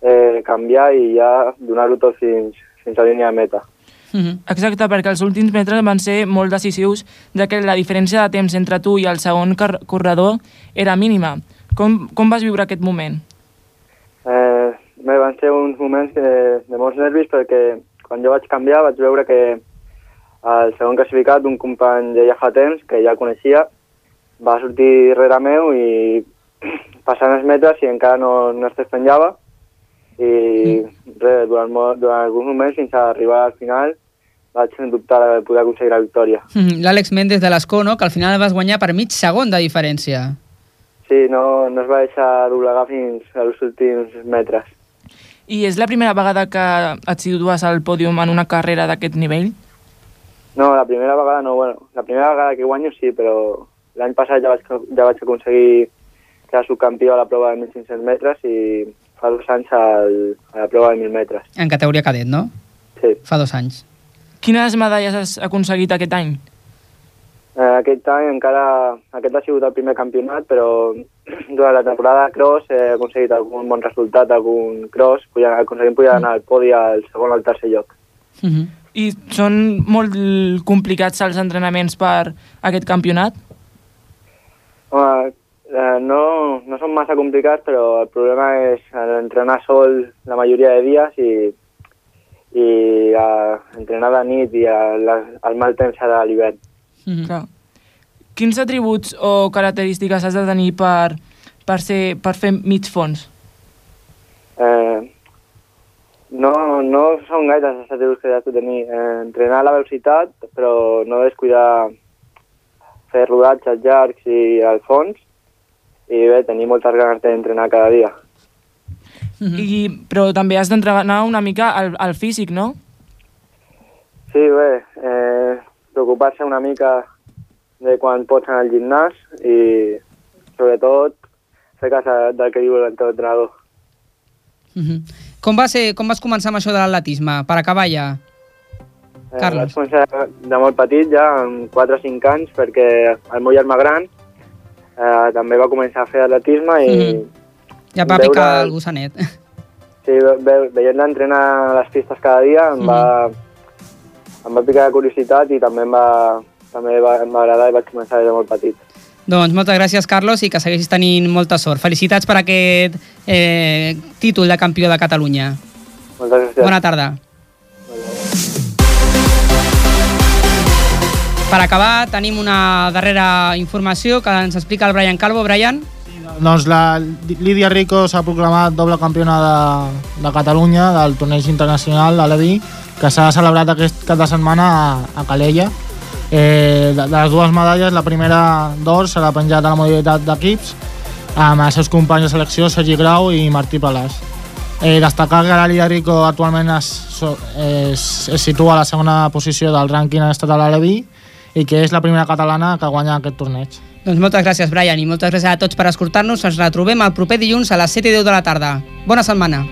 eh, canviar i ja donar-ho tot fins, fins a línia de meta. Mm -hmm. Exacte, perquè els últims metres van ser molt decisius, ja que la diferència de temps entre tu i el segon corredor era mínima. Com, com vas viure aquest moment? Eh, bé, van ser uns moments de, de molts nervis perquè quan jo vaig canviar vaig veure que el segon classificat, un company de ja fa temps, que ja coneixia, va sortir rere meu i passant els metres i encara no, no es despenjava i mm. res, durant, durant alguns moments fins a arribar al final vaig dubtar de poder aconseguir la victòria. Mm, L'Àlex Méndez de l'Escó, no? que al final vas guanyar per mig segon de diferència. Sí, no, no es va deixar doblegar fins als últims metres. I és la primera vegada que et situes al pòdium en una carrera d'aquest nivell? No, la primera vegada no. Bueno, la primera vegada que guanyo sí, però l'any passat ja vaig, ja vaig aconseguir quedar subcampió a la prova de 1.500 metres i fa dos anys al, a la prova de 1.000 metres. En categoria cadet, no? Sí. Fa dos anys. Quines medalles has aconseguit aquest any? Eh, aquest any encara... Aquest ha sigut el primer campionat, però durant la temporada cross he aconseguit algun bon resultat, algun cross, pujar, aconseguint pujar anar al podi al segon o al tercer lloc. Uh -huh. I són molt complicats els entrenaments per aquest campionat? Home, eh, no, no són massa complicats, però el problema és entrenar sol la majoria de dies i, i uh, entrenar de nit i el, el mal temps de l'hivern. Mm -hmm. Clar. Quins atributs o característiques has de tenir per, per, ser, per fer mig fons? Eh, no, no són gaires els atributs que has de tenir. Eh, entrenar la velocitat, però no descuidar fer rodatges llargs i al fons i bé, tenir moltes ganes d'entrenar cada dia. Mm -hmm. I, però també has d'entrenar una mica al, al físic, no? Sí, bé, eh, preocupar-se una mica de quan pots anar al gimnàs i sobretot fer cas del que diu l'entrenador. Mm -hmm. com, va ser, com vas començar amb això de l'atletisme? Per acabar ja. Eh, Carlos. Vaig començar de molt petit, ja, amb 4 o 5 anys, perquè el meu germà gran eh, també va començar a fer atletisme i... Mm -hmm. Ja va picar el gossanet. Sí, ve, veient entrenar a les pistes cada dia em, mm -hmm. va, em va picar curiositat i també em va, també va, em va agradar i vaig començar des de molt petit. Doncs moltes gràcies, Carlos, i que segueixis tenint molta sort. Felicitats per aquest eh, títol de campió de Catalunya. Moltes gràcies. Bona tarda. Per acabar, tenim una darrera informació que ens explica el Brian Calvo. Brian? Doncs la Lídia Rico s'ha proclamat doble campiona de, de Catalunya del torneig internacional de l'EVI que s'ha celebrat aquest cap de setmana a, a Calella. Eh, de, de les dues medalles, la primera d'or serà penjat a la modalitat d'equips amb els seus companys de selecció Sergi Grau i Martí Palàs. Eh, destacar que la Lídia Rico actualment es, es, es situa a la segona posició del rànquing estatal a l'EVI i que és la primera catalana que guanya aquest torneig. Doncs moltes gràcies, Brian, i moltes gràcies a tots per escoltar-nos. Ens retrobem el proper dilluns a les 7 i 10 de la tarda. Bona setmana.